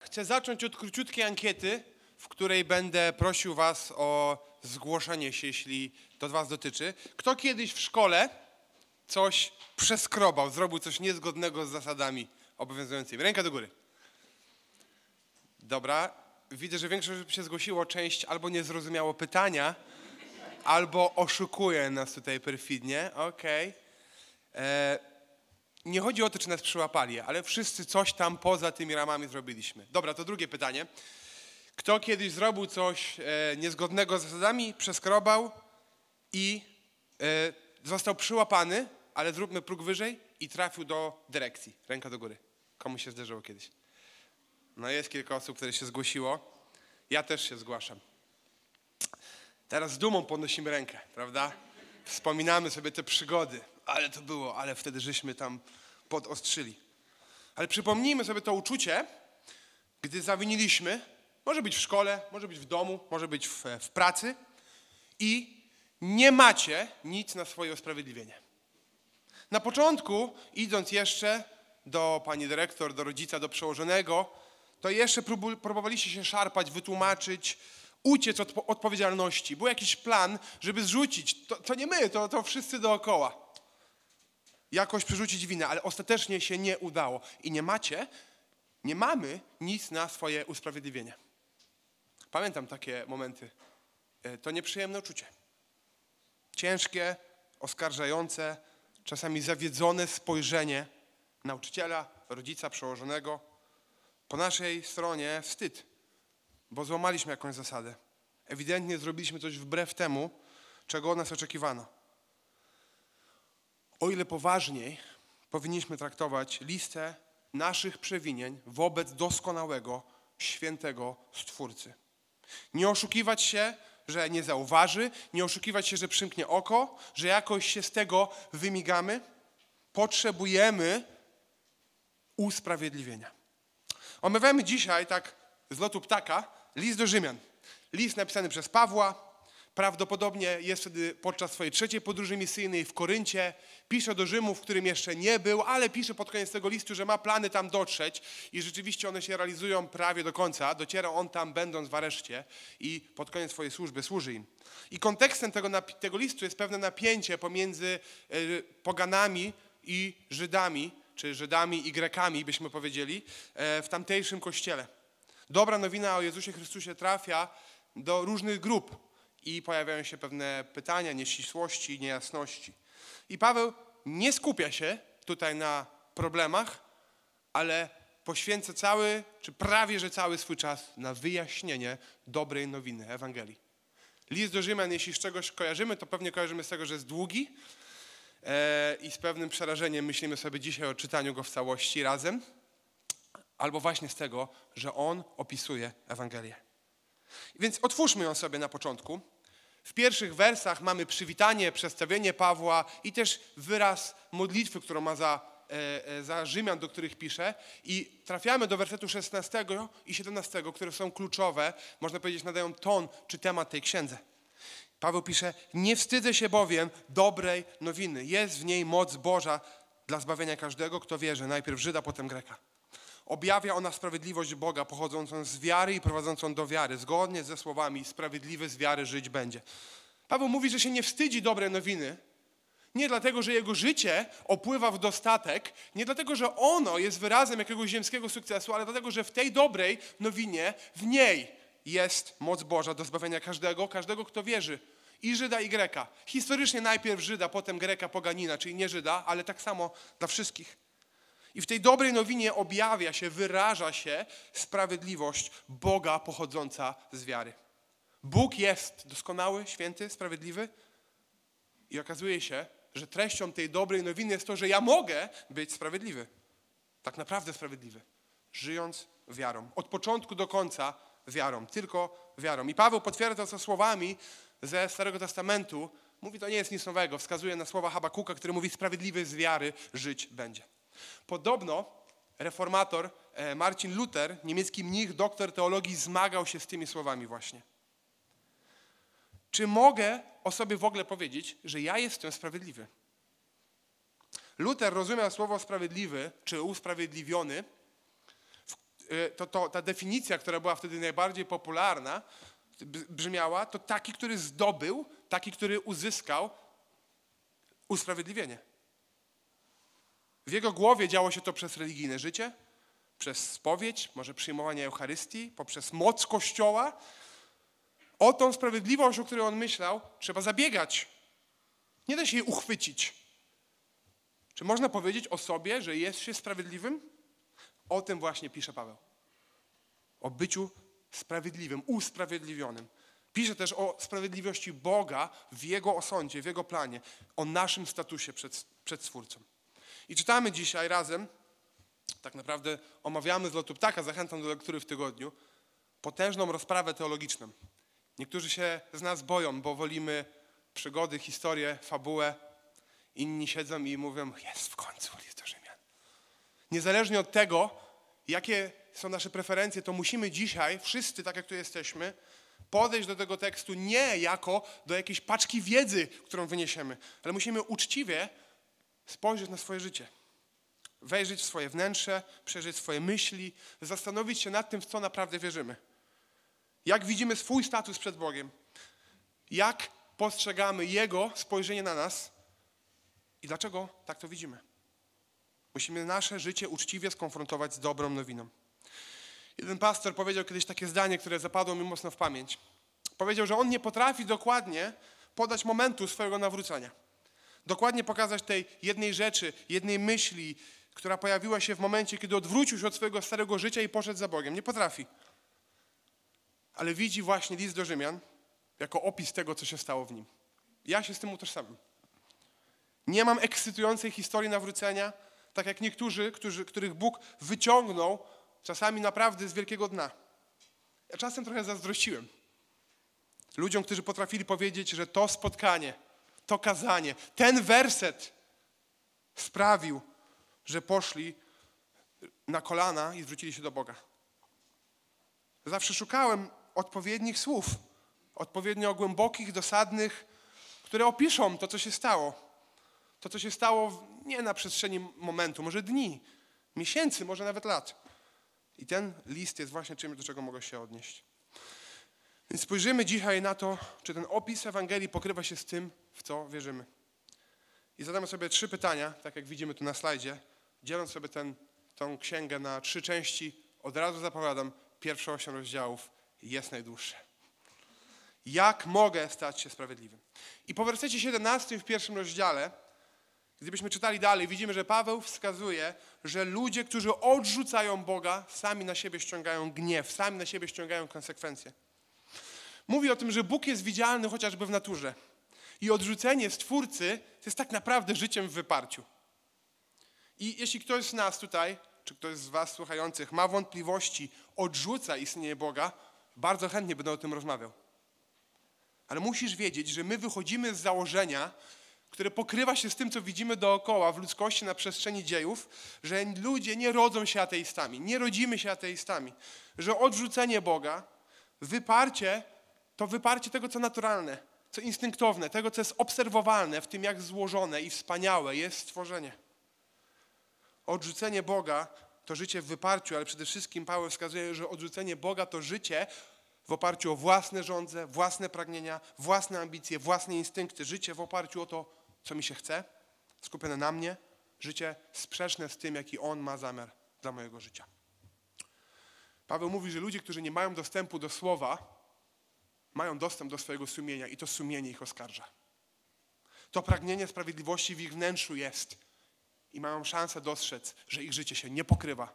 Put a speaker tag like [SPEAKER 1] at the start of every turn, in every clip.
[SPEAKER 1] Chcę zacząć od króciutkiej ankiety, w której będę prosił Was o zgłoszenie się, jeśli to Was dotyczy. Kto kiedyś w szkole coś przeskrobał, zrobił coś niezgodnego z zasadami obowiązującymi? Ręka do góry. Dobra, widzę, że większość się zgłosiło, część albo nie zrozumiało pytania, albo oszukuje nas tutaj perfidnie. Okej. E, Nie chodzi o to, czy nas przyłapali, ale wszyscy coś tam poza tymi ramami zrobiliśmy. Dobra, to drugie pytanie. Kto kiedyś zrobił coś e, niezgodnego z zasadami, przeskrobał i e, został przyłapany, ale zróbmy próg wyżej i trafił do dyrekcji. Ręka do góry. Komu się zdarzyło kiedyś? No jest kilka osób, które się zgłosiło. Ja też się zgłaszam. Teraz z dumą podnosimy rękę, prawda? Wspominamy sobie te przygody. Ale to było, ale wtedy żeśmy tam podostrzyli. Ale przypomnijmy sobie to uczucie, gdy zawiniliśmy, może być w szkole, może być w domu, może być w, w pracy i nie macie nic na swoje usprawiedliwienie. Na początku, idąc jeszcze do pani dyrektor, do rodzica, do przełożonego, to jeszcze próbowaliście się szarpać, wytłumaczyć, uciec od po- odpowiedzialności. Był jakiś plan, żeby zrzucić. To, to nie my, to, to wszyscy dookoła. Jakoś przerzucić winę, ale ostatecznie się nie udało. I nie macie, nie mamy nic na swoje usprawiedliwienie. Pamiętam takie momenty. E, To nieprzyjemne uczucie. Ciężkie, oskarżające, czasami zawiedzone spojrzenie nauczyciela, rodzica, przełożonego. Po naszej stronie wstyd, bo złamaliśmy jakąś zasadę. Ewidentnie zrobiliśmy coś wbrew temu, czego od nas oczekiwano. O ile poważniej powinniśmy traktować listę naszych przewinień wobec doskonałego, świętego Stwórcy. Nie oszukiwać się, że nie zauważy, nie oszukiwać się, że przymknie oko, że jakoś się z tego wymigamy. Potrzebujemy usprawiedliwienia. Omawiamy dzisiaj, tak z lotu ptaka, list do Rzymian. List napisany przez Pawła. Prawdopodobnie jest wtedy podczas swojej trzeciej podróży misyjnej w Koryncie. Pisze do Rzymu, w którym jeszcze nie był, ale pisze pod koniec tego listu, że ma plany tam dotrzeć i rzeczywiście one się realizują prawie do końca. Dociera on tam, będąc w areszcie i pod koniec swojej służby służy im. I kontekstem tego, tego listu jest pewne napięcie pomiędzy y, poganami i Żydami, czy Żydami i Grekami, byśmy powiedzieli, e, w tamtejszym kościele. Dobra nowina o Jezusie Chrystusie trafia do różnych grup i pojawiają się pewne pytania, nieścisłości, niejasności. I Paweł nie skupia się tutaj na problemach, ale poświęca cały, czy prawie że cały swój czas na wyjaśnienie dobrej nowiny Ewangelii. List do Rzymian, jeśli z czegoś kojarzymy, to pewnie kojarzymy z tego, że jest długi e, i z pewnym przerażeniem myślimy sobie dzisiaj o czytaniu go w całości razem, albo właśnie z tego, że on opisuje Ewangelię. Więc otwórzmy ją sobie na początku. W pierwszych wersach mamy przywitanie, przedstawienie Pawła i też wyraz modlitwy, którą ma za, e, e, za Rzymian, do których pisze. I trafiamy do wersetu 16 i 17, które są kluczowe, można powiedzieć, nadają ton czy temat tej księdze. Paweł pisze: Nie wstydzę się bowiem dobrej nowiny. Jest w niej moc Boża dla zbawienia każdego, kto wierzy, najpierw Żyda, potem Greka. Objawia ona sprawiedliwość Boga pochodzącą z wiary i prowadzącą do wiary, zgodnie ze słowami sprawiedliwy z wiary żyć będzie. Paweł mówi, że się nie wstydzi dobrej nowiny, nie dlatego, że jego życie opływa w dostatek, nie dlatego, że ono jest wyrazem jakiegoś ziemskiego sukcesu, ale dlatego, że w tej dobrej nowinie, w niej jest moc Boża do zbawienia każdego, każdego, kto wierzy. I Żyda, i Greka. Historycznie najpierw Żyda, potem Greka, poganina, czyli nie Żyda, ale tak samo dla wszystkich. I w tej dobrej nowinie objawia się, wyraża się sprawiedliwość Boga pochodząca z wiary. Bóg jest doskonały, święty, sprawiedliwy i okazuje się, że treścią tej dobrej nowiny jest to, że ja mogę być sprawiedliwy. Tak naprawdę sprawiedliwy. Żyjąc wiarą. Od początku do końca wiarą. Tylko wiarą. I Paweł potwierdza to słowami ze Starego Testamentu. Mówi, to nie jest nic nowego. Wskazuje na słowa Habakuka, który mówi, sprawiedliwy z wiary żyć będzie. Podobno reformator e, Marcin Luther, niemiecki mnich, doktor teologii, zmagał się z tymi słowami właśnie. Czy mogę o sobie w ogóle powiedzieć, że ja jestem sprawiedliwy? Luther rozumiał słowo sprawiedliwy czy usprawiedliwiony y, to, to ta definicja, która była wtedy najbardziej popularna, brzmiała, to taki, który zdobył, taki, który uzyskał usprawiedliwienie. W jego głowie działo się to przez religijne życie, przez spowiedź, może przyjmowanie Eucharystii, poprzez moc Kościoła. O tą sprawiedliwość, o której on myślał, trzeba zabiegać. Nie da się jej uchwycić. Czy można powiedzieć o sobie, że jest się sprawiedliwym? O tym właśnie pisze Paweł. O byciu sprawiedliwym, usprawiedliwionym. Pisze też o sprawiedliwości Boga w Jego osądzie, w Jego planie, o naszym statusie przed, przed Stwórcą. I czytamy dzisiaj razem, tak naprawdę omawiamy z lotu ptaka, zachęcam do lektury w tygodniu, potężną rozprawę teologiczną. Niektórzy się z nas boją, bo wolimy przygody, historię, fabułę. Inni siedzą i mówią, jest w końcu list do Rzymian. Niezależnie od tego, jakie są nasze preferencje, to musimy dzisiaj, wszyscy tak jak tu jesteśmy, podejść do tego tekstu nie jako do jakiejś paczki wiedzy, którą wyniesiemy, ale musimy uczciwie spojrzeć na swoje życie. Wejrzeć w swoje wnętrze, przeżyć swoje myśli, zastanowić się nad tym, w co naprawdę wierzymy. Jak widzimy swój status przed Bogiem, jak postrzegamy Jego spojrzenie na nas i dlaczego tak to widzimy. Musimy nasze życie uczciwie skonfrontować z dobrą nowiną. Jeden pastor powiedział kiedyś takie zdanie, które zapadło mi mocno w pamięć. Powiedział, że on nie potrafi dokładnie podać momentu swojego nawrócenia. Dokładnie pokazać tej jednej rzeczy, jednej myśli, która pojawiła się w momencie, kiedy odwrócił się od swojego starego życia i poszedł za Bogiem. Nie potrafi. Ale widzi właśnie list do Rzymian jako opis tego, co się stało w nim. Ja się z tym utożsamiam. Nie mam ekscytującej historii nawrócenia, tak jak niektórzy, którzy, których Bóg wyciągnął czasami naprawdę z wielkiego dna. Ja czasem trochę zazdrościłem. Ludziom, którzy potrafili powiedzieć, że to spotkanie, to kazanie, ten werset sprawił, że poszli na kolana i zwrócili się do Boga. Zawsze szukałem odpowiednich słów, odpowiednio głębokich, dosadnych, które opiszą to, co się stało. To, co się stało nie na przestrzeni momentu, może dni, miesięcy, może nawet lat. I ten list jest właśnie czymś, do czego mogę się odnieść. Więc spojrzymy dzisiaj na to, czy ten opis Ewangelii pokrywa się z tym, w co wierzymy. I zadamy sobie trzy pytania, tak jak widzimy tu na slajdzie, dzieląc sobie tą księgę na trzy części. Od razu zapowiadam, pierwsze osiem rozdziałów jest najdłuższe. Jak mogę stać się sprawiedliwym? I po wersecie 17 w pierwszym rozdziale Gdybyśmy czytali dalej, widzimy, że Paweł wskazuje, że ludzie, którzy odrzucają Boga, sami na siebie ściągają gniew, sami na siebie ściągają konsekwencje. Mówi o tym, że Bóg jest widzialny chociażby w naturze. I odrzucenie Stwórcy to jest tak naprawdę życiem w wyparciu. I jeśli ktoś z nas tutaj, czy ktoś z Was słuchających ma wątpliwości, odrzuca istnienie Boga, bardzo chętnie będę o tym rozmawiał. Ale musisz wiedzieć, że my wychodzimy z założenia, które pokrywa się z tym, co widzimy dookoła w ludzkości na przestrzeni dziejów, że ludzie nie rodzą się ateistami, nie rodzimy się ateistami, że odrzucenie Boga, wyparcie, to wyparcie tego, co naturalne, co instynktowne, tego, co jest obserwowalne w tym, jak złożone i wspaniałe jest stworzenie. Odrzucenie Boga to życie w wyparciu, ale przede wszystkim Paweł wskazuje, że odrzucenie Boga to życie w oparciu o własne żądze, własne pragnienia, własne ambicje, własne instynkty, życie w oparciu o to, co mi się chce, skupione na mnie, życie sprzeczne z tym, jaki On ma zamiar dla mojego życia. Paweł mówi, że ludzie, którzy nie mają dostępu do słowa, mają dostęp do swojego sumienia i to sumienie ich oskarża. To pragnienie sprawiedliwości w ich wnętrzu jest i mają szansę dostrzec, że ich życie się nie pokrywa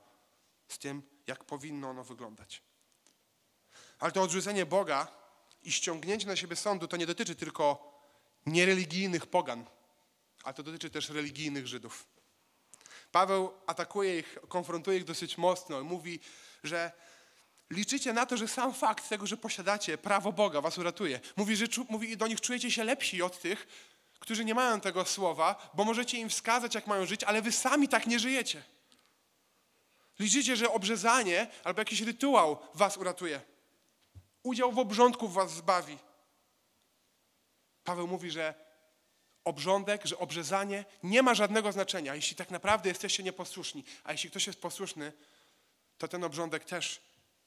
[SPEAKER 1] z tym, jak powinno ono wyglądać. Ale to odrzucenie Boga i ściągnięcie na siebie sądu to nie dotyczy tylko niereligijnych pogan, ale to dotyczy też religijnych Żydów. Paweł atakuje ich, konfrontuje ich dosyć mocno i mówi, że liczycie na to, że sam fakt tego, że posiadacie prawo Boga was uratuje. Mówi, że mówi do nich czujecie się lepsi od tych, którzy nie mają tego słowa, bo możecie im wskazać, jak mają żyć, ale wy sami tak nie żyjecie. Liczycie, że obrzezanie albo jakiś rytuał was uratuje. Udział w obrządku was zbawi. Paweł mówi, że obrządek, że obrzezanie nie ma żadnego znaczenia, jeśli tak naprawdę jesteście nieposłuszni. A jeśli ktoś jest posłuszny, to ten obrządek też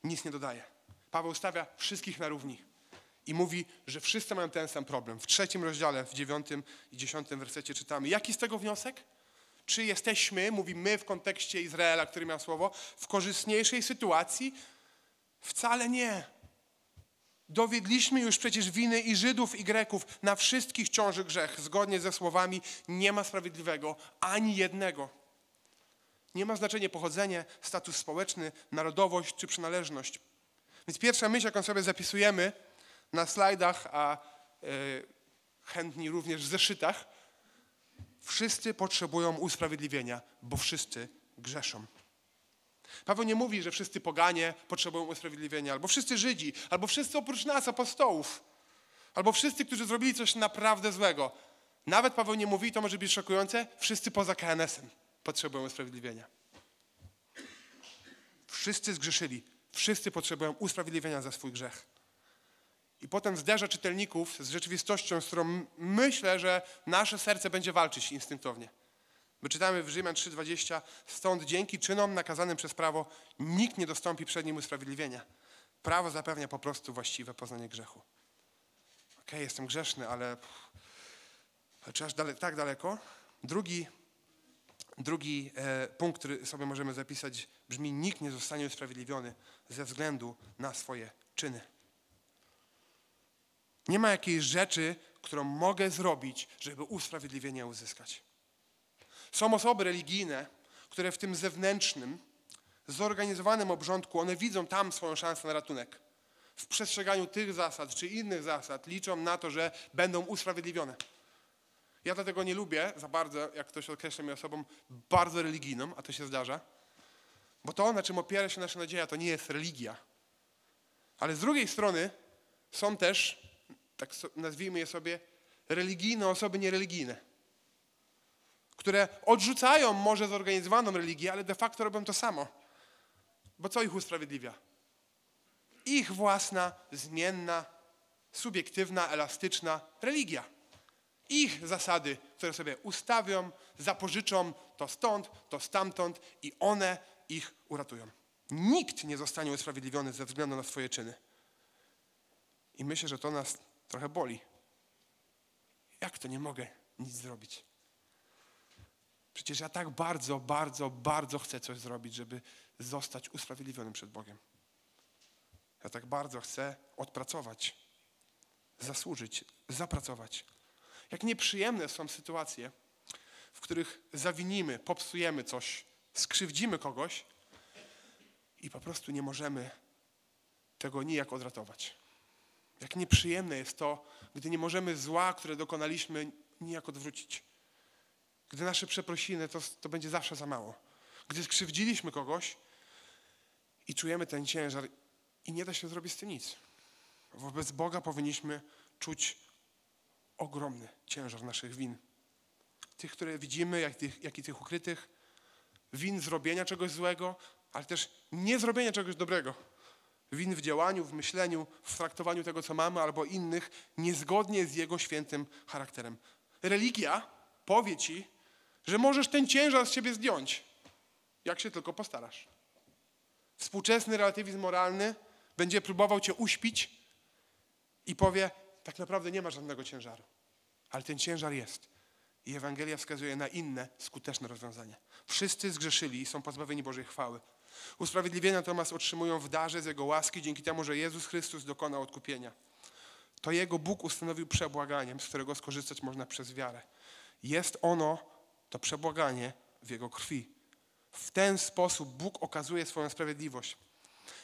[SPEAKER 1] nic nie dodaje. Paweł stawia wszystkich na równi i mówi, że wszyscy mają ten sam problem. W trzecim rozdziale, w dziewiątym i dziesiątym wersecie czytamy. Jaki z tego wniosek? Czy jesteśmy, mówi my w kontekście Izraela, który miał słowo, w korzystniejszej sytuacji? Wcale nie. Dowiedliśmy już przecież winy i Żydów, i Greków. Na wszystkich ciąży grzech. Zgodnie ze słowami nie ma sprawiedliwego ani jednego. Nie ma znaczenia pochodzenie, status społeczny, narodowość czy przynależność. Więc pierwsza myśl, jaką sobie zapisujemy na slajdach, a y, chętni również w zeszytach, wszyscy potrzebują usprawiedliwienia, bo wszyscy grzeszą. Paweł nie mówi, że wszyscy poganie potrzebują usprawiedliwienia, albo wszyscy Żydzi, albo wszyscy oprócz nas, apostołów, albo wszyscy, którzy zrobili coś naprawdę złego. Nawet Paweł nie mówi, to może być szokujące, wszyscy poza KNS-em potrzebują usprawiedliwienia. Wszyscy zgrzeszyli, wszyscy potrzebują usprawiedliwienia za swój grzech. I potem zderza czytelników z rzeczywistością, z którą myślę, że nasze serce będzie walczyć instynktownie. My czytamy w Rzymian 3:20, stąd dzięki czynom nakazanym przez prawo nikt nie dostąpi przed nim usprawiedliwienia. Prawo zapewnia po prostu właściwe poznanie grzechu. Okej, okay, jestem grzeszny, ale, ale czy aż dale, tak daleko? Drugi, drugi e, punkt, który sobie możemy zapisać, brzmi: nikt nie zostanie usprawiedliwiony ze względu na swoje czyny. Nie ma jakiejś rzeczy, którą mogę zrobić, żeby usprawiedliwienie uzyskać. Są osoby religijne, które w tym zewnętrznym, zorganizowanym obrządku, one widzą tam swoją szansę na ratunek. W przestrzeganiu tych zasad czy innych zasad liczą na to, że będą usprawiedliwione. Ja dlatego nie lubię za bardzo, jak ktoś określa mnie osobą bardzo religijną, a to się zdarza, bo to, na czym opiera się nasza nadzieja, to nie jest religia. Ale z drugiej strony są też, tak nazwijmy je sobie, religijne osoby niereligijne które odrzucają może zorganizowaną religię, ale de facto robią to samo. Bo co ich usprawiedliwia? Ich własna, zmienna, subiektywna, elastyczna religia. Ich zasady, które sobie ustawią, zapożyczą to stąd, to stamtąd i one ich uratują. Nikt nie zostanie usprawiedliwiony ze względu na swoje czyny. I myślę, że to nas trochę boli. Jak to nie mogę nic zrobić? Przecież ja tak bardzo, bardzo, bardzo chcę coś zrobić, żeby zostać usprawiedliwionym przed Bogiem. Ja tak bardzo chcę odpracować, zasłużyć, zapracować. Jak nieprzyjemne są sytuacje, w których zawinimy, popsujemy coś, skrzywdzimy kogoś i po prostu nie możemy tego nijak odratować. Jak nieprzyjemne jest to, gdy nie możemy zła, które dokonaliśmy, nijak odwrócić. Gdy nasze przeprosiny, to, to będzie zawsze za mało. Gdy skrzywdziliśmy kogoś i czujemy ten ciężar i nie da się zrobić z tym nic. Wobec Boga powinniśmy czuć ogromny ciężar naszych win. Tych, które widzimy, jak, tych, jak i tych ukrytych. Win zrobienia czegoś złego, ale też nie zrobienia czegoś dobrego. Win w działaniu, w myśleniu, w traktowaniu tego, co mamy, albo innych, niezgodnie z Jego świętym charakterem. Religia powie ci, że możesz ten ciężar z siebie zdjąć, jak się tylko postarasz. Współczesny relatywizm moralny będzie próbował cię uśpić i powie, tak naprawdę nie ma żadnego ciężaru. Ale ten ciężar jest. I Ewangelia wskazuje na inne, skuteczne rozwiązania. Wszyscy zgrzeszyli i są pozbawieni Bożej chwały. Usprawiedliwienia natomiast otrzymują w darze z Jego łaski dzięki temu, że Jezus Chrystus dokonał odkupienia. To Jego Bóg ustanowił przebłaganiem, z którego skorzystać można przez wiarę. Jest ono to przebłaganie w Jego krwi. W ten sposób Bóg okazuje swoją sprawiedliwość.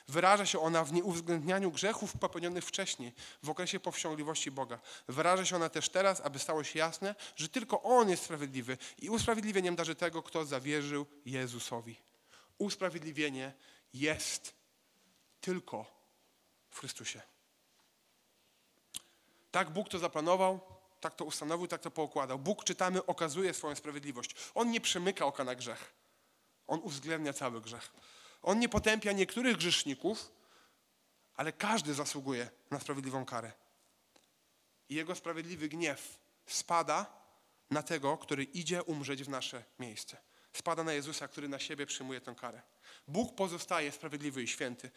[SPEAKER 1] Wyraża się ona w nieuwzględnianiu grzechów popełnionych wcześniej, w okresie powściągliwości Boga. Wyraża się ona też teraz, aby stało się jasne, że tylko On jest sprawiedliwy i usprawiedliwieniem darzy tego, kto zawierzył Jezusowi. Usprawiedliwienie jest tylko w Chrystusie. Tak Bóg to zaplanował, tak to ustanowił, tak to poukładał. Bóg, czytamy, okazuje swoją sprawiedliwość. On nie przymyka oka na grzech. On uwzględnia cały grzech. On nie potępia niektórych grzeszników, ale każdy zasługuje na sprawiedliwą karę. I jego sprawiedliwy gniew spada na tego, który idzie umrzeć w nasze miejsce. spada na Jezusa, który na siebie przyjmuje tę karę. Bóg pozostaje sprawiedliwy i święty,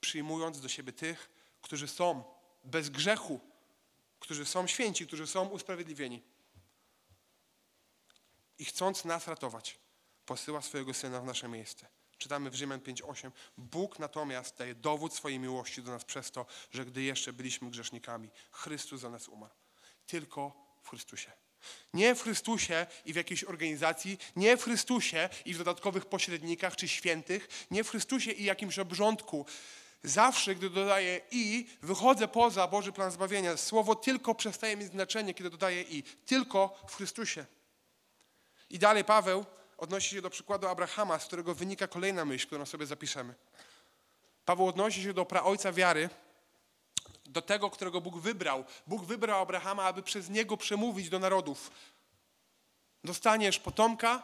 [SPEAKER 1] przyjmując do siebie tych, którzy są bez grzechu, którzy są święci, którzy są usprawiedliwieni. I chcąc nas ratować, posyła swojego Syna w nasze miejsce. Czytamy w Rzymian 5:8. Bóg natomiast daje dowód swojej miłości do nas przez to, że gdy jeszcze byliśmy grzesznikami, Chrystus za nas umarł. Tylko w Chrystusie. Nie w Chrystusie i w jakiejś organizacji, nie w Chrystusie i w dodatkowych pośrednikach czy świętych, nie w Chrystusie i jakimś obrządku. Zawsze, gdy dodaję i, wychodzę poza Boży plan zbawienia. Słowo tylko przestaje mieć znaczenie, kiedy dodaję i. Tylko w Chrystusie. I dalej Paweł odnosi się do przykładu Abrahama, z którego wynika kolejna myśl, którą sobie zapiszemy. Paweł odnosi się do praojca wiary, do tego, którego Bóg wybrał. Bóg wybrał Abrahama, aby przez niego przemówić do narodów. Dostaniesz potomka,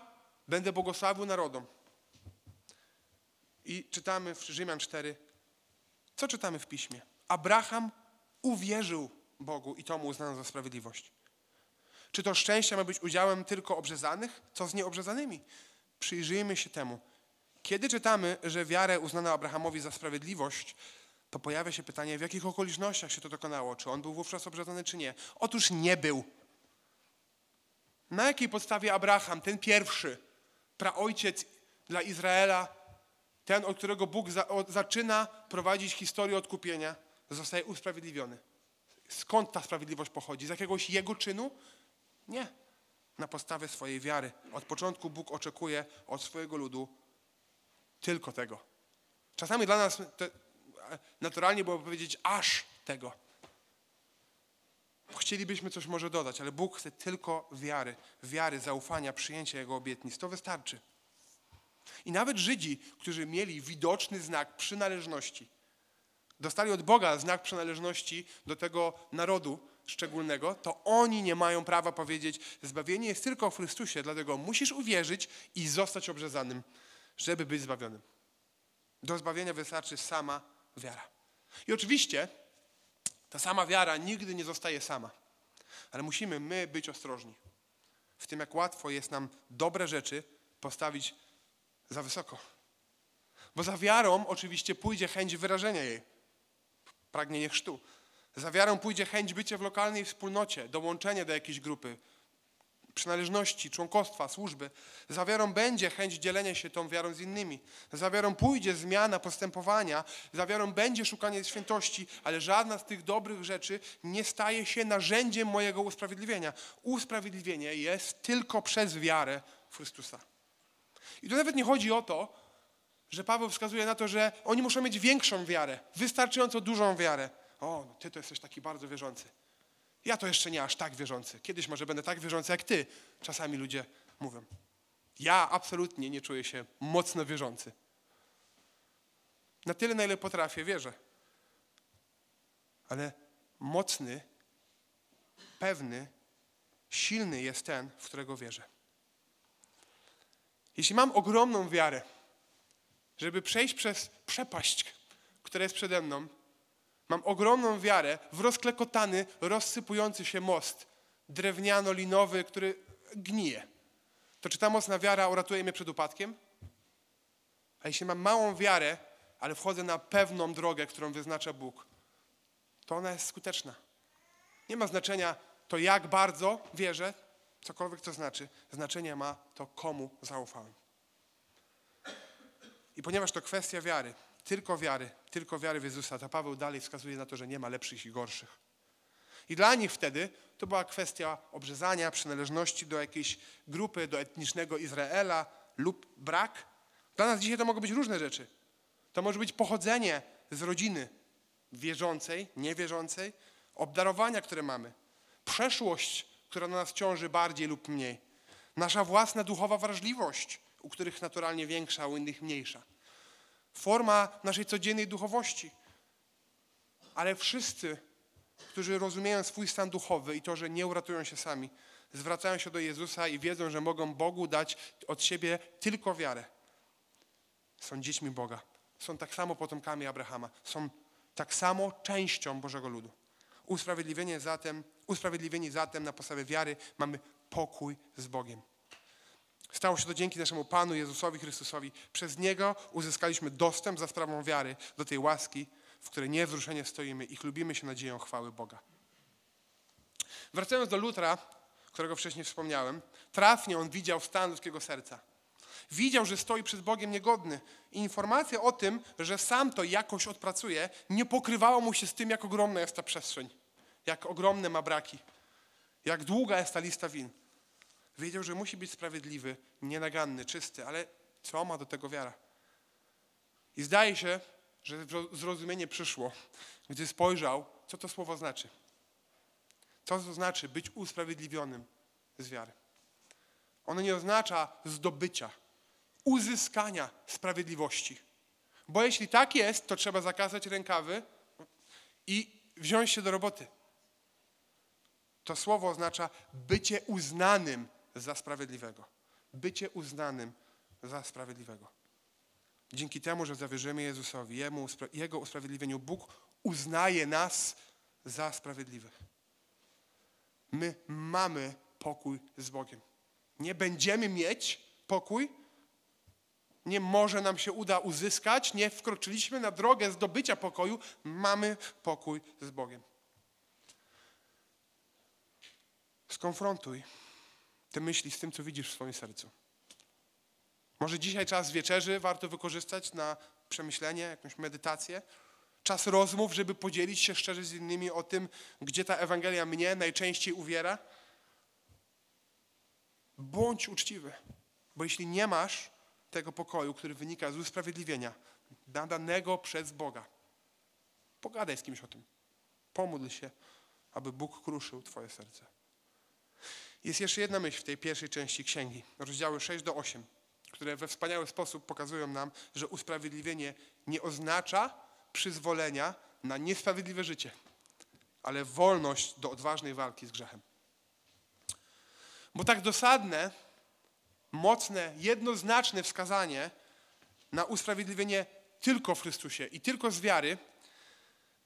[SPEAKER 1] będę błogosławił narodom. I czytamy w Rzymian 4. Co czytamy w piśmie? Abraham uwierzył Bogu i to mu uznano za sprawiedliwość. Czy to szczęście ma być udziałem tylko obrzezanych? Co z nieobrzezanymi? Przyjrzyjmy się temu. Kiedy czytamy, że wiarę uznano Abrahamowi za sprawiedliwość, to pojawia się pytanie, w jakich okolicznościach się to dokonało? Czy on był wówczas obrzezany, czy nie? Otóż nie był. Na jakiej podstawie Abraham, ten pierwszy, praojciec dla Izraela, ten, od którego Bóg za, zaczyna prowadzić historię odkupienia, zostaje usprawiedliwiony? Skąd ta sprawiedliwość pochodzi? Z jakiegoś jego czynu? Nie. Na podstawie swojej wiary. Od początku Bóg oczekuje od swojego ludu tylko tego. Czasami dla nas naturalnie byłoby powiedzieć aż tego. Chcielibyśmy coś może dodać, ale Bóg chce tylko wiary, wiary, zaufania, przyjęcia Jego obietnic. To wystarczy. I nawet Żydzi, którzy mieli widoczny znak przynależności, dostali od Boga znak przynależności do tego narodu szczególnego, to oni nie mają prawa powiedzieć, zbawienie jest tylko w Chrystusie, dlatego musisz uwierzyć i zostać obrzezanym, żeby być zbawionym. Do zbawienia wystarczy sama wiara. I oczywiście ta sama wiara nigdy nie zostaje sama, ale musimy my być ostrożni w tym, jak łatwo jest nam dobre rzeczy postawić za wysoko. Bo za wiarą oczywiście pójdzie chęć wyrażenia jej, pragnienie chrztu. Za wiarą pójdzie chęć bycia w lokalnej wspólnocie, dołączenia do jakiejś grupy, przynależności, członkostwa, służby. Za wiarą będzie chęć dzielenia się tą wiarą z innymi. Za wiarą pójdzie zmiana postępowania, za wiarą będzie szukanie świętości, ale żadna z tych dobrych rzeczy nie staje się narzędziem mojego usprawiedliwienia. Usprawiedliwienie jest tylko przez wiarę w Chrystusa. I tu nawet nie chodzi o to, że Paweł wskazuje na to, że oni muszą mieć większą wiarę, wystarczająco dużą wiarę. O, no ty to jesteś taki bardzo wierzący. Ja to jeszcze nie aż tak wierzący. Kiedyś może będę tak wierzący jak ty. Czasami ludzie mówią. Ja absolutnie nie czuję się mocno wierzący. Na tyle, na ile potrafię, wierzę. Ale mocny, pewny, silny jest ten, w którego wierzę. Jeśli mam ogromną wiarę, żeby przejść przez przepaść, która jest przede mną, Mam ogromną wiarę w rozklekotany, rozsypujący się most drewniano-linowy, który gnije. To czy ta mocna wiara uratuje mnie przed upadkiem? A jeśli mam małą wiarę, ale wchodzę na pewną drogę, którą wyznacza Bóg, to ona jest skuteczna. Nie ma znaczenia to, jak bardzo wierzę, cokolwiek to znaczy. Znaczenie ma to, komu zaufałem. I ponieważ to kwestia wiary, tylko wiary, tylko wiary w Jezusa. To Paweł dalej wskazuje na to, że nie ma lepszych i gorszych. I dla nich wtedy to była kwestia obrzezania, przynależności do jakiejś grupy, do etnicznego Izraela lub brak. Dla nas dzisiaj to mogą być różne rzeczy. To może być pochodzenie z rodziny wierzącej, niewierzącej, obdarowania, które mamy, przeszłość, która na nas ciąży bardziej lub mniej, nasza własna duchowa wrażliwość, u których naturalnie większa, u innych mniejsza forma naszej codziennej duchowości. Ale wszyscy, którzy rozumieją swój stan duchowy i to, że nie uratują się sami, zwracają się do Jezusa i wiedzą, że mogą Bogu dać od siebie tylko wiarę. Są dziećmi Boga. Są tak samo potomkami Abrahama. Są tak samo częścią Bożego ludu. Usprawiedliwienie zatem, usprawiedliwieni zatem na podstawie wiary mamy pokój z Bogiem. Stało się to dzięki naszemu Panu Jezusowi Chrystusowi. Przez Niego uzyskaliśmy dostęp za sprawą wiary do tej łaski, w której niewzruszenie stoimy i chlubimy się nadzieją chwały Boga. Wracając do Lutra, którego wcześniej wspomniałem, trafnie on widział stan ludzkiego serca. Widział, że stoi przed Bogiem niegodny. I informacja o tym, że sam to jakoś odpracuje, nie pokrywała mu się z tym, jak ogromna jest ta przestrzeń, jak ogromne ma braki, jak długa jest ta lista win. Wiedział, że musi być sprawiedliwy, nienaganny, czysty, ale co ma do tego wiara? I zdaje się, że zrozumienie przyszło, gdy spojrzał, co to słowo znaczy. Co to znaczy być usprawiedliwionym z wiary. Ono nie oznacza zdobycia, uzyskania sprawiedliwości. Bo jeśli tak jest, to trzeba zakazać rękawy i wziąć się do roboty. To słowo oznacza bycie uznanym za sprawiedliwego. Bycie uznanym za sprawiedliwego. Dzięki temu, że zawierzymy Jezusowi, Jemu, Jego usprawiedliwieniu, Bóg uznaje nas za sprawiedliwych. My mamy pokój z Bogiem. Nie będziemy mieć pokój, nie może nam się uda uzyskać, nie wkroczyliśmy na drogę zdobycia pokoju, mamy pokój z Bogiem. Skonfrontuj te myśli z tym, co widzisz w swoim sercu. Może dzisiaj czas wieczerzy warto wykorzystać na przemyślenie, jakąś medytację. Czas rozmów, żeby podzielić się szczerze z innymi o tym, gdzie ta Ewangelia mnie najczęściej uwiera. Bądź uczciwy, bo jeśli nie masz tego pokoju, który wynika z usprawiedliwienia nadanego przez Boga, pogadaj z kimś o tym. Pomódl się, aby Bóg kruszył Twoje serce. Jest jeszcze jedna myśl w tej pierwszej części księgi, rozdziały 6 do 8, które we wspaniały sposób pokazują nam, że usprawiedliwienie nie oznacza przyzwolenia na niesprawiedliwe życie, ale wolność do odważnej walki z grzechem. Bo tak dosadne, mocne, jednoznaczne wskazanie na usprawiedliwienie tylko w Chrystusie i tylko z wiary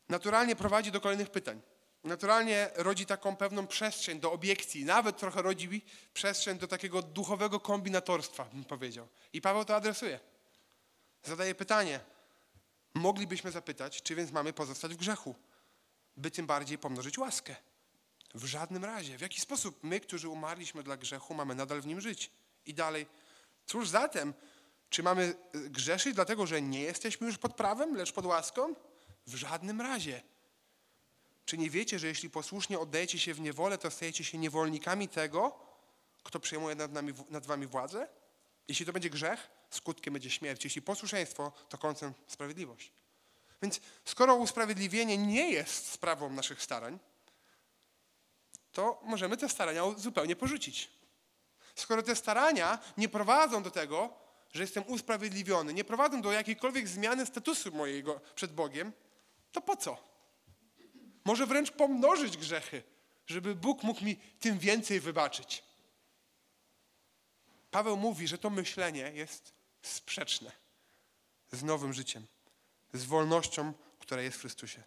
[SPEAKER 1] naturalnie prowadzi do kolejnych pytań naturalnie rodzi taką pewną przestrzeń do obiekcji, nawet trochę rodzi przestrzeń do takiego duchowego kombinatorstwa, bym powiedział. I Paweł to adresuje. Zadaje pytanie. Moglibyśmy zapytać, czy więc mamy pozostać w grzechu, by tym bardziej pomnożyć łaskę? W żadnym razie. W jaki sposób my, którzy umarliśmy dla grzechu, mamy nadal w nim żyć? I dalej. Cóż zatem, czy mamy grzeszyć dlatego, że nie jesteśmy już pod prawem, lecz pod łaską? W żadnym razie. Czy nie wiecie, że jeśli posłusznie oddajecie się w niewolę, to stajecie się niewolnikami tego, kto przejmuje nad, nami, nad wami władzę? Jeśli to będzie grzech, skutkiem będzie śmierć. Jeśli posłuszeństwo, to końcem sprawiedliwość. Więc skoro usprawiedliwienie nie jest sprawą naszych starań, to możemy te starania zupełnie porzucić. Skoro te starania nie prowadzą do tego, że jestem usprawiedliwiony, nie prowadzą do jakiejkolwiek zmiany statusu mojego przed Bogiem, to po co? Może wręcz pomnożyć grzechy, żeby Bóg mógł mi tym więcej wybaczyć. Paweł mówi, że to myślenie jest sprzeczne z nowym życiem, z wolnością, która jest w Chrystusie.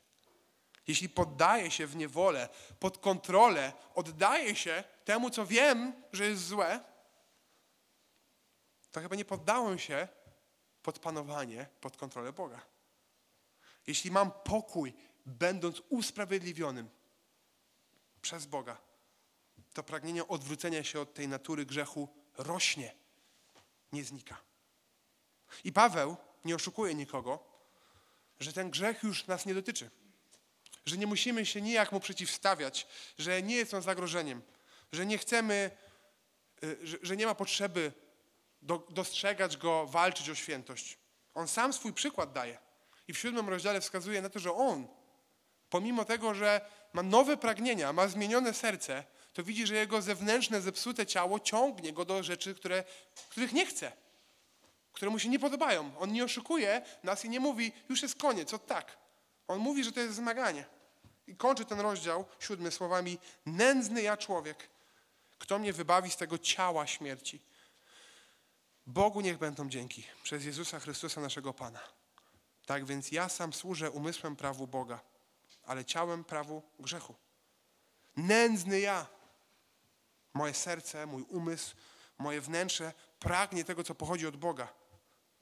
[SPEAKER 1] Jeśli poddaję się w niewolę, pod kontrolę, oddaję się temu, co wiem, że jest złe, to chyba nie poddałem się pod panowanie, pod kontrolę Boga. Jeśli mam pokój będąc usprawiedliwionym przez Boga, to pragnienie odwrócenia się od tej natury grzechu rośnie, nie znika. I Paweł nie oszukuje nikogo, że ten grzech już nas nie dotyczy. Że nie musimy się nijak mu przeciwstawiać, że nie jest on zagrożeniem, że nie chcemy, y, że, nie ma potrzeby do, dostrzegać go, walczyć o świętość. On sam swój przykład daje. I w siódmym rozdziale wskazuje na to, że on pomimo tego, że ma nowe pragnienia, ma zmienione serce, to widzi, że jego zewnętrzne, zepsute ciało ciągnie go do rzeczy, które, których nie chce, które mu się nie podobają. On nie oszukuje nas i nie mówi, już jest koniec, od tak. On mówi, że to jest zmaganie. I kończy ten rozdział siódmy słowami: Nędzny ja człowiek, kto mnie wybawi z tego ciała śmierci. Bogu niech będą dzięki przez Jezusa Chrystusa, naszego Pana. Tak więc ja sam służę umysłem prawu Boga ale ciałem prawu grzechu. Nędzny ja. Moje serce, mój umysł, moje wnętrze pragnie tego, co pochodzi od Boga.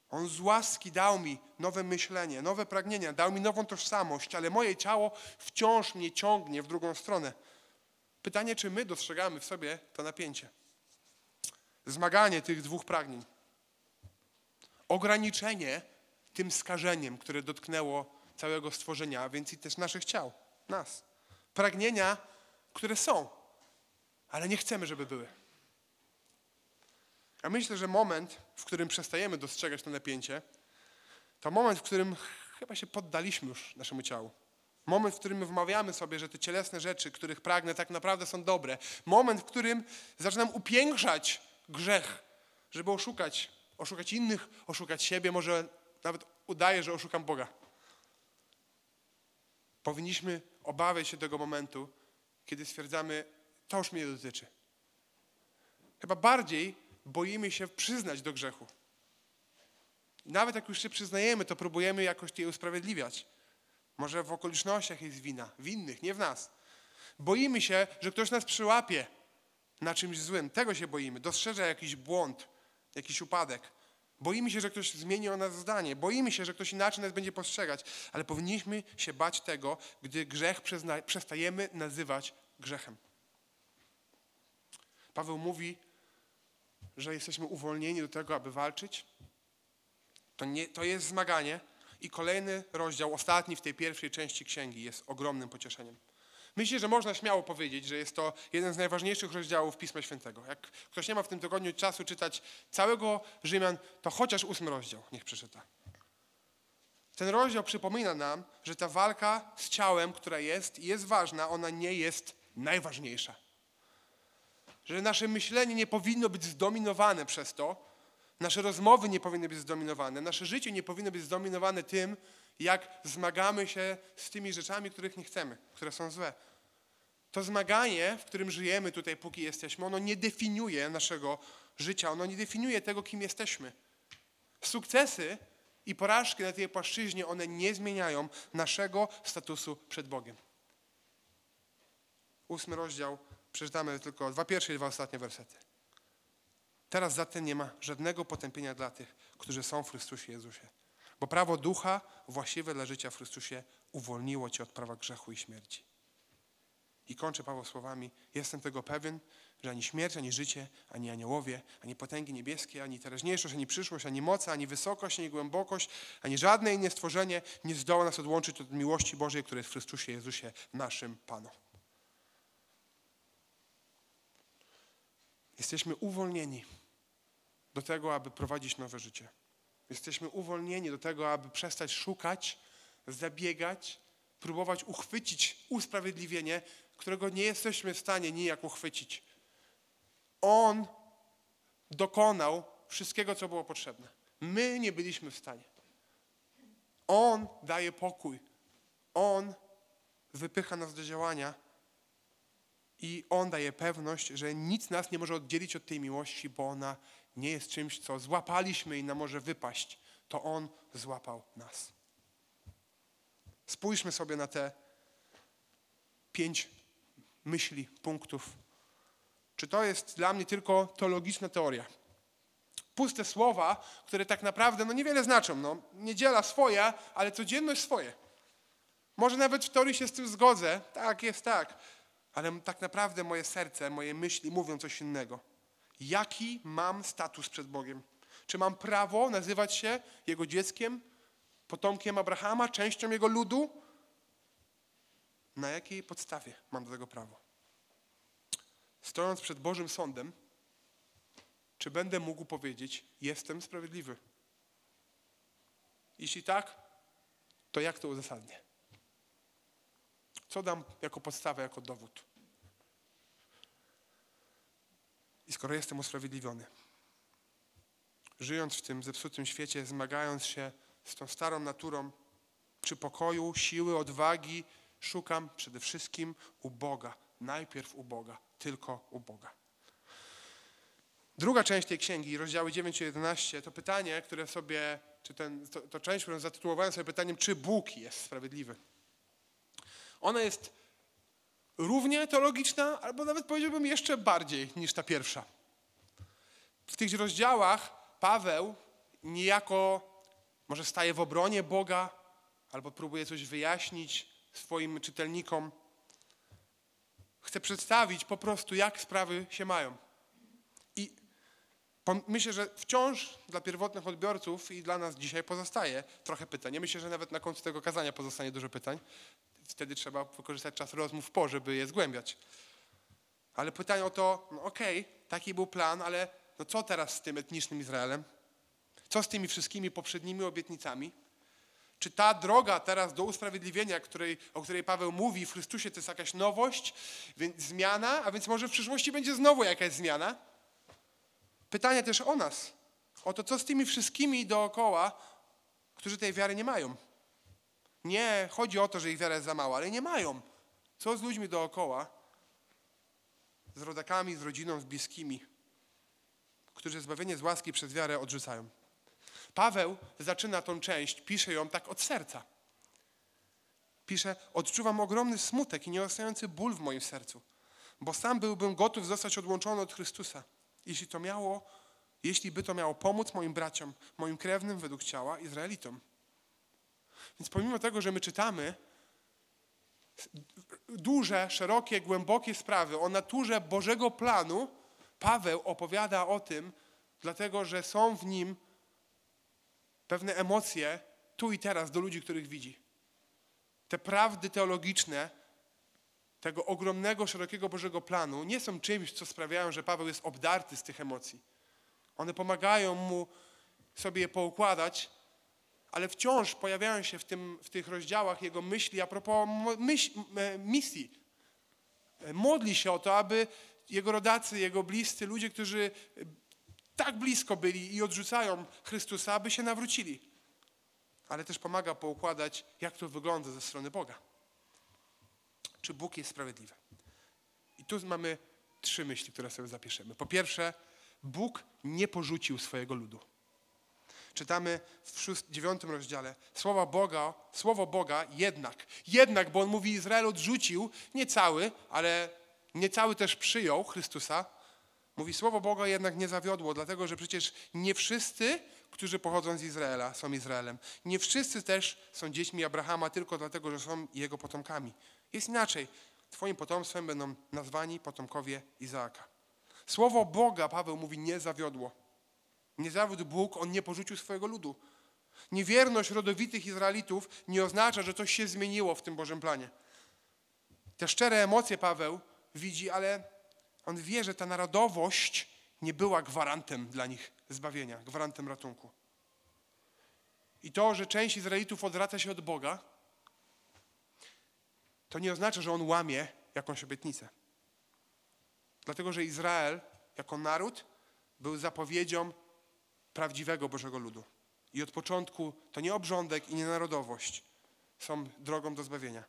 [SPEAKER 1] On z łaski dał mi nowe myślenie, nowe pragnienia, dał mi nową tożsamość, ale moje ciało wciąż mnie ciągnie w drugą stronę. Pytanie, czy my dostrzegamy w sobie to napięcie? Zmaganie tych dwóch pragnień. Ograniczenie tym skażeniem, które dotknęło całego stworzenia, a więc i też naszych ciał, nas. Pragnienia, które są, ale nie chcemy, żeby były. Ja myślę, że moment, w którym przestajemy dostrzegać to napięcie, to moment, w którym chyba się poddaliśmy już naszemu ciału. Moment, w którym wmawiamy sobie, że te cielesne rzeczy, których pragnę, tak naprawdę są dobre. Moment, w którym zaczynam upiększać grzech, żeby oszukać, oszukać innych, oszukać siebie, może nawet udaję, że oszukam Boga. Powinniśmy obawiać się tego momentu, kiedy stwierdzamy, to już mnie dotyczy. Chyba bardziej boimy się przyznać do grzechu. Nawet jak już się przyznajemy, to próbujemy jakoś je usprawiedliwiać. Może w okolicznościach jest wina, w innych, nie w nas. Boimy się, że ktoś nas przyłapie na czymś złym. Tego się boimy. Dostrzeże jakiś błąd, jakiś upadek. Boimy się, że ktoś zmieni o nas zdanie. Boimy się, że ktoś inaczej nas będzie postrzegać. Ale powinniśmy się bać tego, gdy grzech przestajemy nazywać grzechem. Paweł mówi, że jesteśmy uwolnieni do tego, aby walczyć. To, nie, to jest zmaganie. I kolejny rozdział, ostatni w tej pierwszej części księgi, jest ogromnym pocieszeniem. Myślę, że można śmiało powiedzieć, że jest to jeden z najważniejszych rozdziałów Pisma Świętego. Jak ktoś nie ma w tym tygodniu czasu czytać całego Rzymian, to chociaż ósmy rozdział niech przeczyta. Ten rozdział przypomina nam, że ta walka z ciałem, która jest jest ważna, ona nie jest najważniejsza. Że nasze myślenie nie powinno być zdominowane przez to, nasze rozmowy nie powinny być zdominowane, nasze życie nie powinno być zdominowane tym, jak zmagamy się z tymi rzeczami, których nie chcemy, które są złe. To zmaganie, w którym żyjemy tutaj, póki jesteśmy, ono nie definiuje naszego życia, ono nie definiuje tego, kim jesteśmy. Sukcesy i porażki na tej płaszczyźnie, one nie zmieniają naszego statusu przed Bogiem. Ósmy rozdział, przeczytamy tylko dwa pierwsze i dwa ostatnie wersety. Teraz zatem nie ma żadnego potępienia dla tych, którzy są w Chrystusie Jezusie. Bo prawo ducha właściwe dla życia w Chrystusie uwolniło cię od prawa grzechu i śmierci. I kończę Paweł słowami: Jestem tego pewien, że ani śmierć, ani życie, ani aniołowie, ani potęgi niebieskie, ani teraźniejszość, ani przyszłość, ani moc, ani wysokość, ani głębokość, ani żadne inne stworzenie nie zdoła nas odłączyć od miłości Bożej, która jest w Chrystusie Jezusie, naszym Panu. Jesteśmy uwolnieni do tego, aby prowadzić nowe życie. Jesteśmy uwolnieni do tego, aby przestać szukać, zabiegać, próbować uchwycić usprawiedliwienie, którego nie jesteśmy w stanie nijak uchwycić. On dokonał wszystkiego, co było potrzebne. My nie byliśmy w stanie. On daje pokój. On wypycha nas do działania i On daje pewność, że nic nas nie może oddzielić od tej miłości, bo ona nie jest czymś, co złapaliśmy i nam może wypaść. To On złapał nas. Spójrzmy sobie na te pięć myśli, punktów. Czy to jest dla mnie tylko teologiczna teoria? Puste słowa, które tak naprawdę no niewiele znaczą. No, niedziela swoja, ale codzienność swoje. Może nawet w teorii się z tym zgodzę. Tak, jest tak. Ale tak naprawdę moje serce, moje myśli mówią coś innego. Jaki mam status przed Bogiem? Czy mam prawo nazywać się Jego dzieckiem, potomkiem Abrahama, częścią Jego ludu? Na jakiej podstawie mam do tego prawo? Stojąc przed Bożym Sądem, czy będę mógł powiedzieć, jestem sprawiedliwy? Jeśli tak, to jak to uzasadnię? Co dam jako podstawę, jako dowód? I skoro jestem usprawiedliwiony, żyjąc w tym zepsutym świecie, zmagając się z tą starą naturą, przy pokoju, siły, odwagi, szukam przede wszystkim u Boga. Najpierw u Boga, tylko u Boga. Druga część tej księgi, rozdziały 9 i 11, to pytanie, które sobie, czy ten, to, to część, którą zatytułowałem sobie pytaniem, czy Bóg jest sprawiedliwy. Ona jest równie teologiczna, albo nawet powiedziałbym jeszcze bardziej niż ta pierwsza. w tych rozdziałach Paweł niejako może staje w obronie Boga albo próbuje coś wyjaśnić swoim czytelnikom. Chce przedstawić po prostu, jak sprawy się mają. I myślę, że wciąż dla pierwotnych odbiorców i dla nas dzisiaj pozostaje trochę pytań. Myślę, że nawet na końcu tego kazania pozostanie dużo pytań. Wtedy trzeba wykorzystać czas rozmów po, żeby je zgłębiać. Ale pytanie o to, no okej, okay, taki był plan, ale no co teraz z tym etnicznym Izraelem? Co z tymi wszystkimi poprzednimi obietnicami? Czy ta droga teraz do usprawiedliwienia, której, o której Paweł mówi w Chrystusie, to jest jakaś nowość, więc zmiana, a więc może w przyszłości będzie znowu jakaś zmiana? Pytanie też o nas, o to, co z tymi wszystkimi dookoła, którzy tej wiary nie mają. Nie chodzi o to, że ich wiara jest za mała, ale nie mają. Co z ludźmi dookoła, z rodakami, z rodziną, z bliskimi, którzy zbawienie z łaski przez wiarę odrzucają. Paweł zaczyna tą część, pisze ją tak od serca. Pisze, odczuwam ogromny smutek i nieustający ból w moim sercu, bo sam byłbym gotów zostać odłączony od Chrystusa, jeśli to miało, jeśli by to miało pomóc moim braciom, moim krewnym według ciała, Izraelitom. Więc pomimo tego, że my czytamy duże, szerokie, głębokie sprawy o naturze Bożego planu, Paweł opowiada o tym, dlatego że są w nim pewne emocje tu i teraz do ludzi, których widzi. Te prawdy teologiczne tego ogromnego, szerokiego Bożego planu nie są czymś, co sprawiają, że Paweł jest obdarty z tych emocji. One pomagają mu sobie je poukładać, ale wciąż pojawiają się w, tym, w tych rozdziałach jego myśli a propos myśl, misji. Modli się o to, aby jego rodacy, jego bliscy, ludzie, którzy tak blisko byli i odrzucają Chrystusa, aby się nawrócili. Ale też pomaga poukładać, jak to wygląda ze strony Boga. Czy Bóg jest sprawiedliwy? I tu mamy trzy myśli, które sobie zapiszemy. Po pierwsze, Bóg nie porzucił swojego ludu. Czytamy w dziewiątym rozdziale. Słowa Boga, słowo Boga jednak, jednak, bo on mówi Izrael odrzucił, nie cały, ale nie cały też przyjął Chrystusa, Mówi, słowo Boga jednak nie zawiodło, dlatego że przecież nie wszyscy, którzy pochodzą z Izraela, są Izraelem. Nie wszyscy też są dziećmi Abrahama tylko dlatego, że są jego potomkami. Jest inaczej. Twoim potomstwem będą nazwani potomkowie Izaaka. Słowo Boga, Paweł mówi, nie zawiodło. Nie zawiódł Bóg, on nie porzucił swojego ludu. Niewierność rodowitych Izraelitów nie oznacza, że coś się zmieniło w tym Bożym planie. Te szczere emocje Paweł widzi, ale on wie, że ta narodowość nie była gwarantem dla nich zbawienia, gwarantem ratunku. I to, że część Izraelitów odwraca się od Boga, to nie oznacza, że on łamie jakąś obietnicę. Dlatego, że Izrael jako naród był zapowiedzią prawdziwego Bożego ludu. I od początku to nie obrządek i nie narodowość są drogą do zbawienia.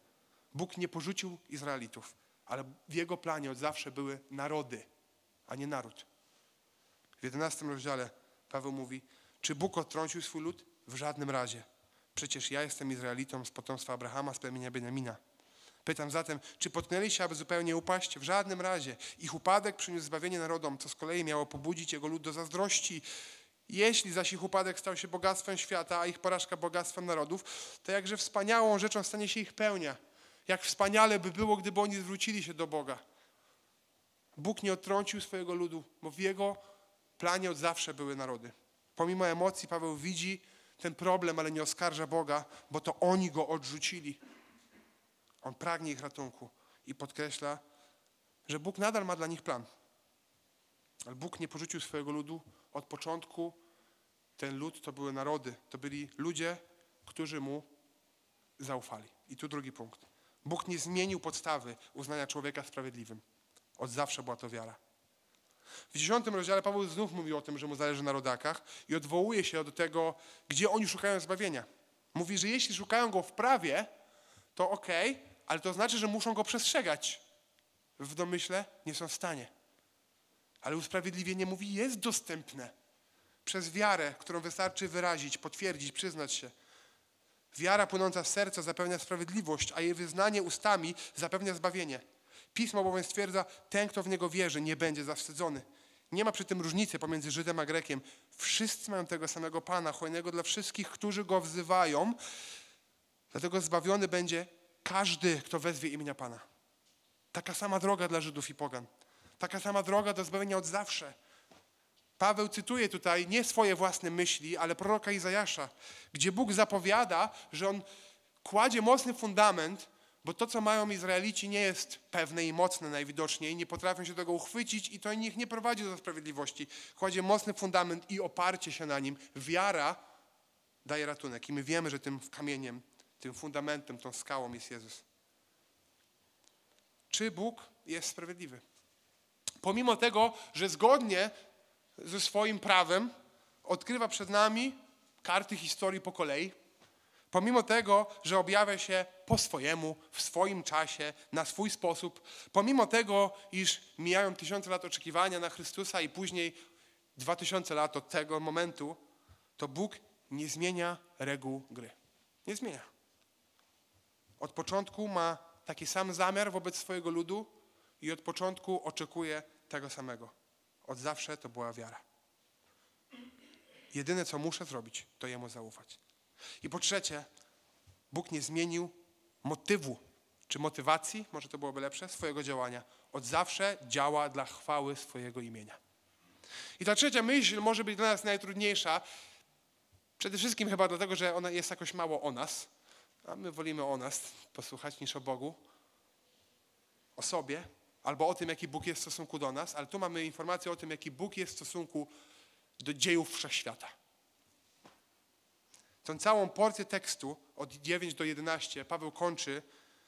[SPEAKER 1] Bóg nie porzucił Izraelitów. Ale w jego planie od zawsze były narody, a nie naród. W 11 rozdziale Paweł mówi, czy Bóg odtrącił swój lud? W żadnym razie. Przecież ja jestem Izraelitą z potomstwa Abrahama, z plemienia Benjamina. Pytam zatem, czy potknęli się, aby zupełnie upaść? W żadnym razie. Ich upadek przyniósł zbawienie narodom, co z kolei miało pobudzić jego lud do zazdrości. Jeśli zaś ich upadek stał się bogactwem świata, a ich porażka bogactwem narodów, to jakże wspaniałą rzeczą stanie się ich pełnia. Jak wspaniale by było, gdyby oni zwrócili się do Boga. Bóg nie odtrącił swojego ludu, bo w Jego planie od zawsze były narody. Pomimo emocji Paweł widzi ten problem, ale nie oskarża Boga, bo to oni go odrzucili. On pragnie ich ratunku i podkreśla, że Bóg nadal ma dla nich plan. Ale Bóg nie porzucił swojego ludu od początku. Ten lud to były narody, to byli ludzie, którzy mu zaufali. I tu drugi punkt. Bóg nie zmienił podstawy uznania człowieka sprawiedliwym. Od zawsze była to wiara. W dziesiątym rozdziale Paweł znów mówi o tym, że mu zależy na rodakach i odwołuje się do tego, gdzie oni szukają zbawienia. Mówi, że jeśli szukają go w prawie, to okej, okay, ale to znaczy, że muszą go przestrzegać. W domyśle nie są w stanie. Ale usprawiedliwienie mówi, jest dostępne przez wiarę, którą wystarczy wyrazić, potwierdzić, przyznać się. Wiara płynąca z serca zapewnia sprawiedliwość, a jej wyznanie ustami zapewnia zbawienie. Pismo bowiem stwierdza, ten, kto w niego wierzy, nie będzie zawstydzony. Nie ma przy tym różnicy pomiędzy Żydem a Grekiem. Wszyscy mają tego samego Pana, hojnego dla wszystkich, którzy Go wzywają. Dlatego zbawiony będzie każdy, kto wezwie imienia Pana. Taka sama droga dla Żydów i Pogan. Taka sama droga do zbawienia od zawsze. Paweł cytuje tutaj nie swoje własne myśli, ale proroka Izajasza, gdzie Bóg zapowiada, że On kładzie mocny fundament, bo to, co mają Izraelici, nie jest pewne i mocne najwidoczniej, nie potrafią się tego uchwycić i to ich nie prowadzi do sprawiedliwości. Kładzie mocny fundament i oparcie się na nim. Wiara daje ratunek i my wiemy, że tym kamieniem, tym fundamentem, tą skałą jest Jezus. Czy Bóg jest sprawiedliwy? Pomimo tego, że zgodnie ze swoim prawem odkrywa przed nami karty historii po kolei, pomimo tego, że objawia się po swojemu, w swoim czasie, na swój sposób, pomimo tego, iż mijają tysiące lat oczekiwania na Chrystusa i później dwa tysiące lat od tego momentu, to Bóg nie zmienia reguł gry. Nie zmienia. Od początku ma taki sam zamiar wobec swojego ludu i od początku oczekuje tego samego. Od zawsze to była wiara. Jedyne, co muszę zrobić, to Jemu zaufać. I po trzecie, Bóg nie zmienił motywu czy motywacji, może to byłoby lepsze, swojego działania. Od zawsze działa dla chwały swojego imienia. I ta trzecia myśl może być dla nas najtrudniejsza. Przede wszystkim chyba dlatego, że ona jest jakoś mało o nas, a my wolimy o nas posłuchać niż o Bogu, o sobie, albo o tym, jaki Bóg jest w stosunku do nas, ale tu mamy informację o tym, jaki Bóg jest w stosunku do dziejów wszechświata. Tą całą porcję tekstu od 9 do 11 Paweł kończy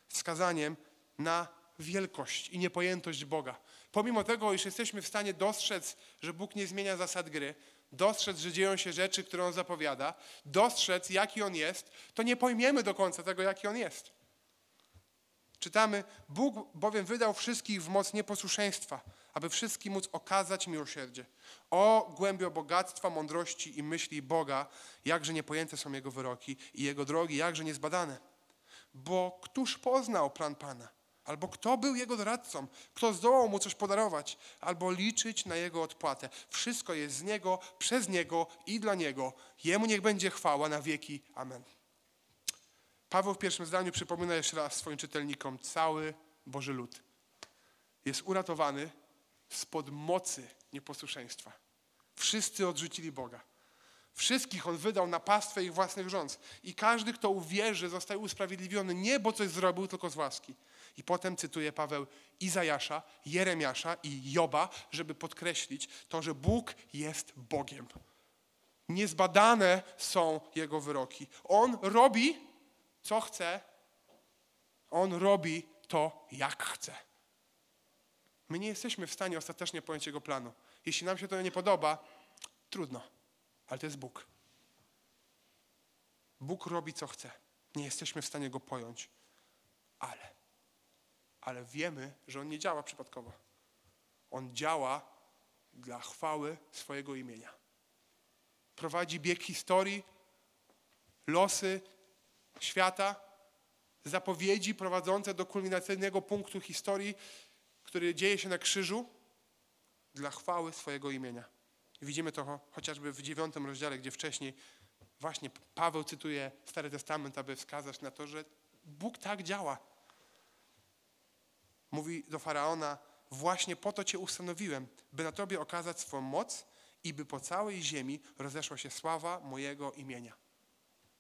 [SPEAKER 1] wskazaniem na wielkość i niepojętość Boga. Pomimo tego, iż jesteśmy w stanie dostrzec, że Bóg nie zmienia zasad gry, dostrzec, że dzieją się rzeczy, które On zapowiada, dostrzec, jaki On jest, to nie pojmiemy do końca tego, jaki On jest. Czytamy, Bóg bowiem wydał wszystkich w moc nieposłuszeństwa, aby wszystkim móc okazać miłosierdzie. O głębio bogactwa, mądrości i myśli Boga, jakże niepojęte są Jego wyroki i Jego drogi, jakże niezbadane. Bo któż poznał plan Pana? Albo kto był Jego doradcą? Kto zdołał Mu coś podarować? Albo liczyć na Jego odpłatę? Wszystko jest z Niego, przez Niego i dla Niego. Jemu niech będzie chwała na wieki. Amen. Paweł w pierwszym zdaniu przypomina jeszcze raz swoim czytelnikom, cały Boży lud jest uratowany spod mocy nieposłuszeństwa. Wszyscy odrzucili Boga. Wszystkich On wydał na pastwę ich własnych rząd. I każdy, kto uwierzy, zostaje usprawiedliwiony nie bo coś zrobił, tylko z łaski. I potem cytuje Paweł Izajasza, Jeremiasza i Joba, żeby podkreślić to, że Bóg jest Bogiem. Niezbadane są Jego wyroki. On robi, co chce. On robi to, jak chce. My nie jesteśmy w stanie ostatecznie pojąć Jego planu. Jeśli nam się to nie podoba, trudno, ale to jest Bóg. Bóg robi co chce. Nie jesteśmy w stanie Go pojąć, ale, ale wiemy, że On nie działa przypadkowo. On działa dla chwały swojego imienia. Prowadzi bieg historii, losy świata, zapowiedzi prowadzące do kulminacyjnego punktu historii który dzieje się na krzyżu dla chwały swojego imienia. Widzimy to chociażby w dziewiątym rozdziale, gdzie wcześniej właśnie Paweł cytuje Stary Testament, aby wskazać na to, że Bóg tak działa. Mówi do Faraona, właśnie po to Cię ustanowiłem, by na Tobie okazać swą moc i by po całej ziemi rozeszła się sława mojego imienia.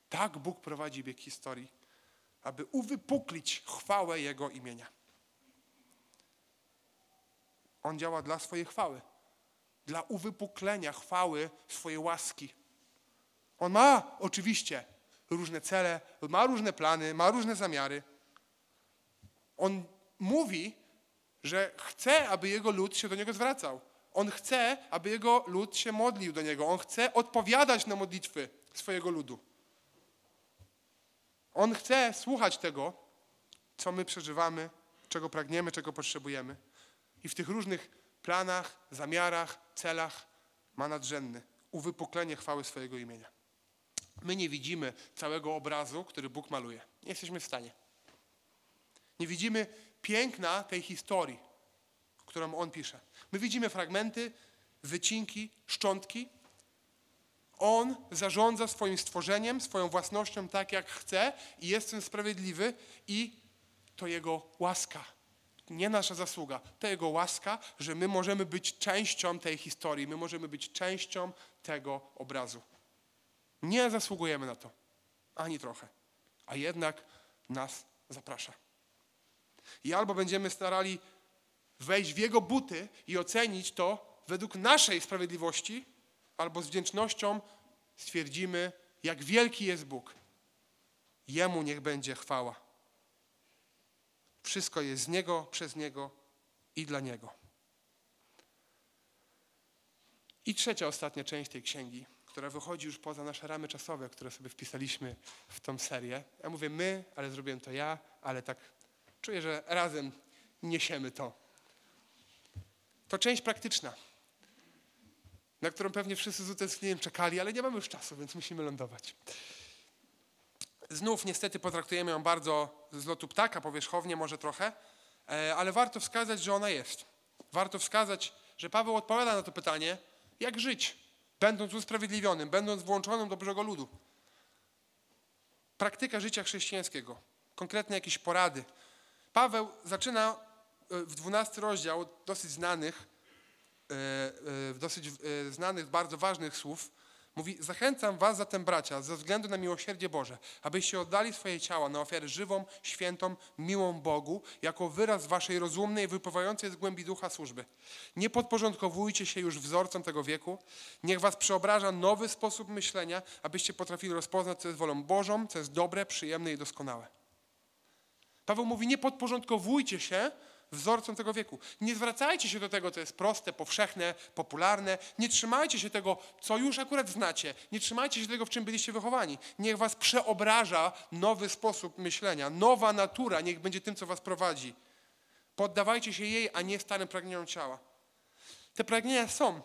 [SPEAKER 1] Tak Bóg prowadzi bieg historii, aby uwypuklić chwałę Jego imienia. On działa dla swojej chwały, dla uwypuklenia chwały swojej łaski. On ma oczywiście różne cele, ma różne plany, ma różne zamiary. On mówi, że chce, aby jego lud się do niego zwracał. On chce, aby jego lud się modlił do niego. On chce odpowiadać na modlitwy swojego ludu. On chce słuchać tego, co my przeżywamy, czego pragniemy, czego potrzebujemy. I w tych różnych planach, zamiarach, celach ma nadrzędny uwypuklenie chwały swojego imienia. My nie widzimy całego obrazu, który Bóg maluje. Nie jesteśmy w stanie. Nie widzimy piękna tej historii, którą On pisze. My widzimy fragmenty, wycinki, szczątki. On zarządza swoim stworzeniem, swoją własnością tak, jak chce i jest tym sprawiedliwy i to Jego łaska. Nie nasza zasługa, to Jego łaska, że my możemy być częścią tej historii, my możemy być częścią tego obrazu. Nie zasługujemy na to, ani trochę, a jednak nas zaprasza. I albo będziemy starali wejść w Jego buty i ocenić to według naszej sprawiedliwości, albo z wdzięcznością stwierdzimy, jak wielki jest Bóg. Jemu niech będzie chwała. Wszystko jest z Niego, przez Niego i dla Niego. I trzecia, ostatnia część tej księgi, która wychodzi już poza nasze ramy czasowe, które sobie wpisaliśmy w tą serię. Ja mówię my, ale zrobiłem to ja, ale tak czuję, że razem niesiemy to. To część praktyczna, na którą pewnie wszyscy z utęsknieniem czekali, ale nie mamy już czasu, więc musimy lądować. Znów niestety potraktujemy ją bardzo z lotu ptaka, powierzchownie może trochę, e, ale warto wskazać, że ona jest. Warto wskazać, że Paweł odpowiada na to pytanie, jak żyć, będąc usprawiedliwionym, będąc włączonym do Bożego ludu. Praktyka życia chrześcijańskiego, konkretne jakieś porady. Paweł zaczyna e, w 12 rozdział dosyć znanych, dosyć znanych, bardzo ważnych słów, Mówi, zachęcam was zatem bracia, ze względu na miłosierdzie Boże, abyście oddali swoje ciała na ofiarę żywą, świętą, miłą Bogu, jako wyraz waszej rozumnej, wypływającej z głębi ducha służby. Nie podporządkowujcie się już wzorcom tego wieku. Niech was przeobraża nowy sposób myślenia, abyście potrafili rozpoznać, co jest wolą Bożą, co jest dobre, przyjemne i doskonałe. Paweł mówi, nie podporządkowujcie się wzorcom tego wieku. Nie zwracajcie się do tego, co jest proste, powszechne, popularne. Nie trzymajcie się tego, co już akurat znacie. Nie trzymajcie się tego, w czym byliście wychowani. Niech was przeobraża nowy sposób myślenia, nowa natura, niech będzie tym, co was prowadzi. Poddawajcie się jej, a nie starym pragnieniom ciała. Te pragnienia są,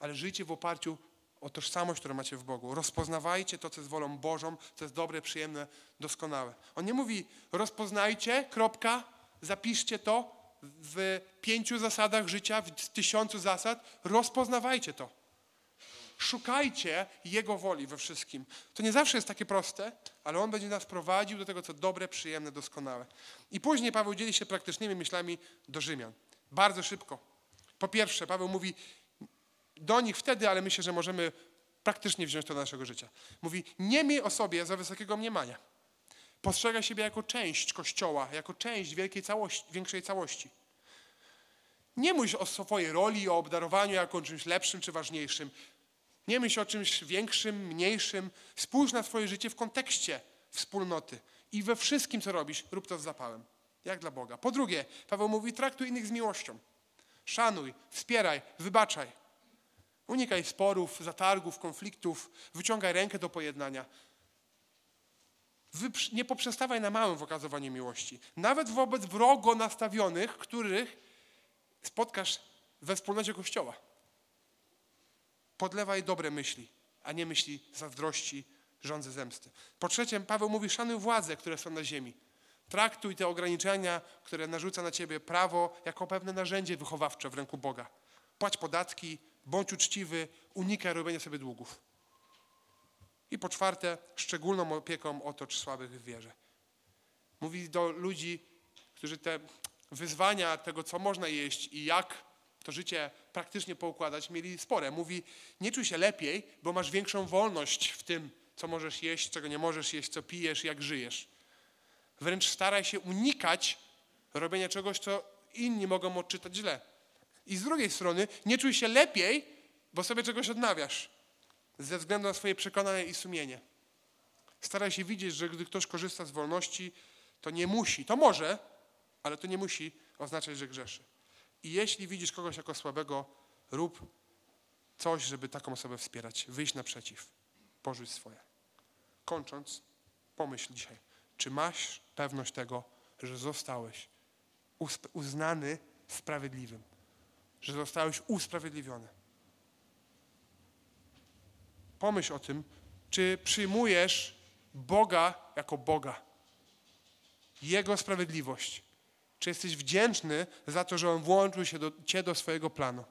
[SPEAKER 1] ale żyjcie w oparciu o tożsamość, którą macie w Bogu. Rozpoznawajcie to, co jest wolą Bożą, co jest dobre, przyjemne, doskonałe. On nie mówi rozpoznajcie, kropka, zapiszcie to w pięciu zasadach życia, w tysiącu zasad, rozpoznawajcie to. Szukajcie Jego woli we wszystkim. To nie zawsze jest takie proste, ale On będzie nas prowadził do tego, co dobre, przyjemne, doskonałe. I później Paweł dzieli się praktycznymi myślami do Rzymian. Bardzo szybko. Po pierwsze, Paweł mówi do nich wtedy, ale myślę, że możemy praktycznie wziąć to do naszego życia. Mówi, nie miej o sobie za wysokiego mniemania. Postrzega siebie jako część Kościoła, jako część wielkiej całości, większej całości. Nie myśl o swojej roli, o obdarowaniu jako czymś lepszym czy ważniejszym. Nie myśl o czymś większym, mniejszym. Spójrz na swoje życie w kontekście wspólnoty i we wszystkim, co robisz, rób to z zapałem, jak dla Boga. Po drugie, Paweł mówi, traktuj innych z miłością. Szanuj, wspieraj, wybaczaj. Unikaj sporów, zatargów, konfliktów, wyciągaj rękę do pojednania nie poprzestawaj na małym w okazywaniu miłości. Nawet wobec wrogo nastawionych, których spotkasz we wspólnocie Kościoła. Podlewaj dobre myśli, a nie myśli zazdrości, rządzy zemsty. Po trzecie, Paweł mówi, szanuj władze, które są na ziemi. Traktuj te ograniczenia, które narzuca na ciebie prawo, jako pewne narzędzie wychowawcze w ręku Boga. Płać podatki, bądź uczciwy, unikaj robienia sobie długów. I po czwarte, szczególną opieką otocz słabych w wierze. Mówi do ludzi, którzy te wyzwania tego, co można jeść i jak to życie praktycznie poukładać, mieli spore. Mówi, nie czuj się lepiej, bo masz większą wolność w tym, co możesz jeść, czego nie możesz jeść, co pijesz, jak żyjesz. Wręcz staraj się unikać robienia czegoś, co inni mogą odczytać źle. I z drugiej strony, nie czuj się lepiej, bo sobie czegoś odnawiasz ze względu na swoje przekonania i sumienie. Staraj się widzieć, że gdy ktoś korzysta z wolności, to nie musi, to może, ale to nie musi oznaczać, że grzeszy. I jeśli widzisz kogoś jako słabego, rób coś, żeby taką osobę wspierać, wyjść naprzeciw, porzuć swoje. Kończąc, pomyśl dzisiaj, czy masz pewność tego, że zostałeś uznany sprawiedliwym, że zostałeś usprawiedliwiony. Pomyśl o tym, czy przyjmujesz Boga jako Boga, Jego sprawiedliwość. Czy jesteś wdzięczny za to, że On włączył się do, Cię do swojego planu?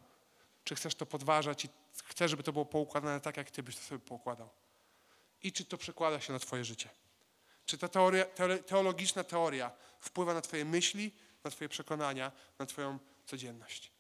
[SPEAKER 1] czy chcesz to podważać i chcesz, żeby to było poukładane tak, jak ty byś to sobie poukładał. I czy to przekłada się na twoje życie. Czy ta teoria, teologiczna teoria wpływa na twoje myśli, na twoje przekonania, na twoją codzienność.